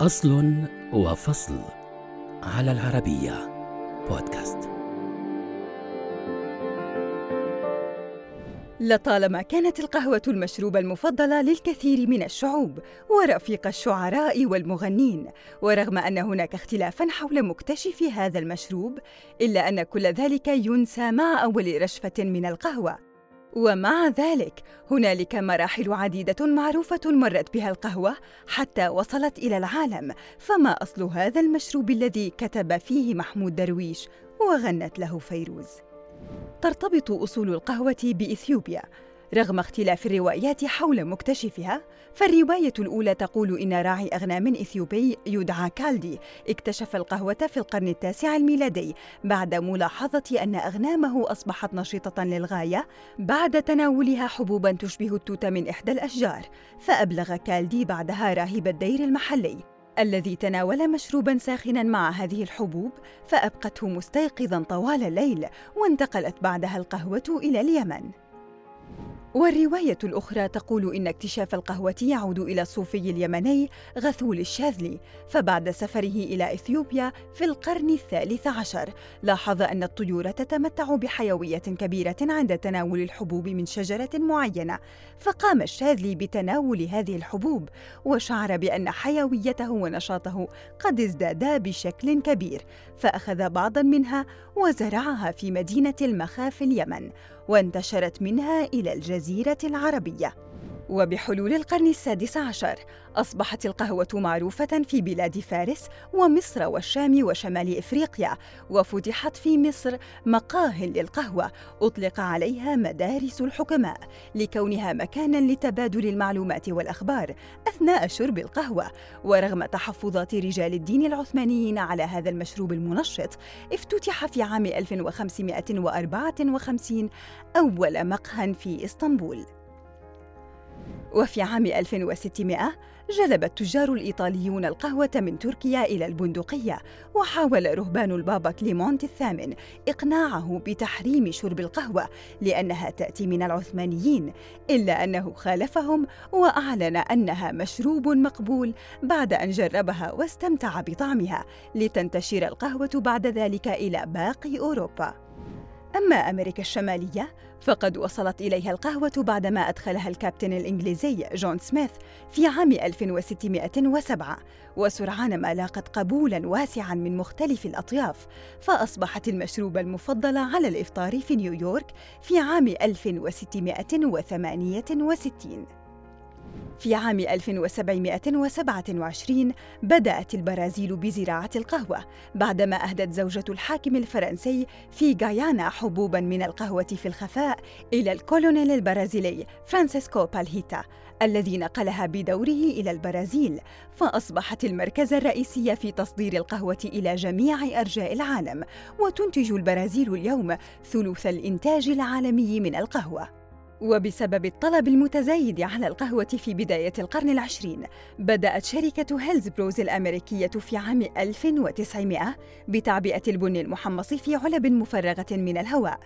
أصل وفصل على العربية بودكاست. لطالما كانت القهوة المشروب المفضل للكثير من الشعوب ورفيق الشعراء والمغنين ورغم أن هناك اختلافا حول مكتشف هذا المشروب إلا أن كل ذلك ينسى مع أول رشفة من القهوة. ومع ذلك هنالك مراحل عديدة معروفة مرت بها القهوة حتى وصلت إلى العالم فما أصل هذا المشروب الذي كتب فيه محمود درويش وغنت له فيروز؟ ترتبط أصول القهوة بإثيوبيا رغم اختلاف الروايات حول مكتشفها فالرواية الأولى تقول إن راعي أغنام إثيوبي يدعى كالدي اكتشف القهوة في القرن التاسع الميلادي بعد ملاحظة أن أغنامه أصبحت نشيطة للغاية بعد تناولها حبوبا تشبه التوت من إحدى الأشجار فأبلغ كالدي بعدها راهب الدير المحلي الذي تناول مشروبا ساخنا مع هذه الحبوب فأبقته مستيقظا طوال الليل وانتقلت بعدها القهوة إلى اليمن. والرواية الأخرى تقول إن اكتشاف القهوة يعود إلى الصوفي اليمني غثول الشاذلي، فبعد سفره إلى إثيوبيا في القرن الثالث عشر، لاحظ أن الطيور تتمتع بحيوية كبيرة عند تناول الحبوب من شجرة معينة، فقام الشاذلي بتناول هذه الحبوب، وشعر بأن حيويته ونشاطه قد ازدادا بشكل كبير، فأخذ بعضا منها وزرعها في مدينة المخا في اليمن، وانتشرت منها إلى الجزيرة العربية. وبحلول القرن السادس عشر أصبحت القهوة معروفة في بلاد فارس ومصر والشام وشمال إفريقيا وفتحت في مصر مقاه للقهوة أطلق عليها مدارس الحكماء لكونها مكانا لتبادل المعلومات والأخبار أثناء شرب القهوة. ورغم تحفظات رجال الدين العثمانيين على هذا المشروب المنشط افتتح في عام 1554 أول مقهى في إسطنبول. وفي عام 1600 جلب التجار الإيطاليون القهوة من تركيا إلى البندقية وحاول رهبان البابا كليمونت الثامن إقناعه بتحريم شرب القهوة لأنها تأتي من العثمانيين إلا أنه خالفهم وأعلن أنها مشروب مقبول بعد أن جربها واستمتع بطعمها لتنتشر القهوة بعد ذلك إلى باقي أوروبا. أما أمريكا الشمالية فقد وصلت إليها القهوة بعدما أدخلها الكابتن الإنجليزي جون سميث في عام 1607 وسرعان ما لاقت قبولا واسعا من مختلف الأطياف فأصبحت المشروب المفضل على الإفطار في نيويورك في عام 1668 في عام 1727 بدأت البرازيل بزراعة القهوة بعدما أهدت زوجة الحاكم الفرنسي في غايانا حبوبا من القهوة في الخفاء إلى الكولونيل البرازيلي فرانسيسكو بالهيتا الذي نقلها بدوره إلى البرازيل فأصبحت المركز الرئيسي في تصدير القهوة إلى جميع أرجاء العالم وتنتج البرازيل اليوم ثلث الإنتاج العالمي من القهوة. وبسبب الطلب المتزايد على القهوة في بداية القرن العشرين بدأت شركة هيلز بروز الأمريكية في عام 1900 بتعبئة البن المحمص في علب مفرغة من الهواء.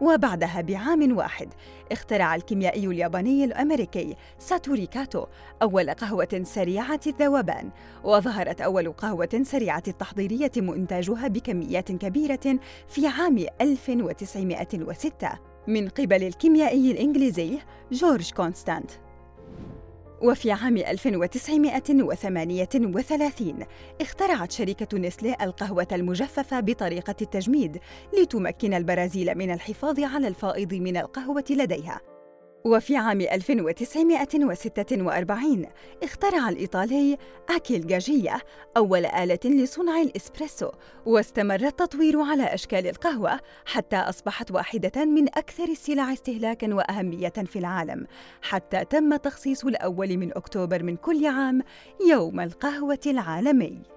وبعدها بعام واحد اخترع الكيميائي الياباني الأمريكي ساتوري كاتو أول قهوة سريعة الذوبان وظهرت أول قهوة سريعة التحضير تم إنتاجها بكميات كبيرة في عام 1906 من قبل الكيميائي الإنجليزي جورج كونستانت. وفي عام 1938 اخترعت شركة نستلي القهوة المجففة بطريقة التجميد لتمكن البرازيل من الحفاظ على الفائض من القهوة لديها. وفي عام 1946 اخترع الإيطالي أكيل جاجية أول آلة لصنع الإسبريسو واستمر التطوير على أشكال القهوة حتى أصبحت واحدة من أكثر السلع استهلاكاً وأهمية في العالم حتى تم تخصيص الأول من أكتوبر من كل عام يوم القهوة العالمي.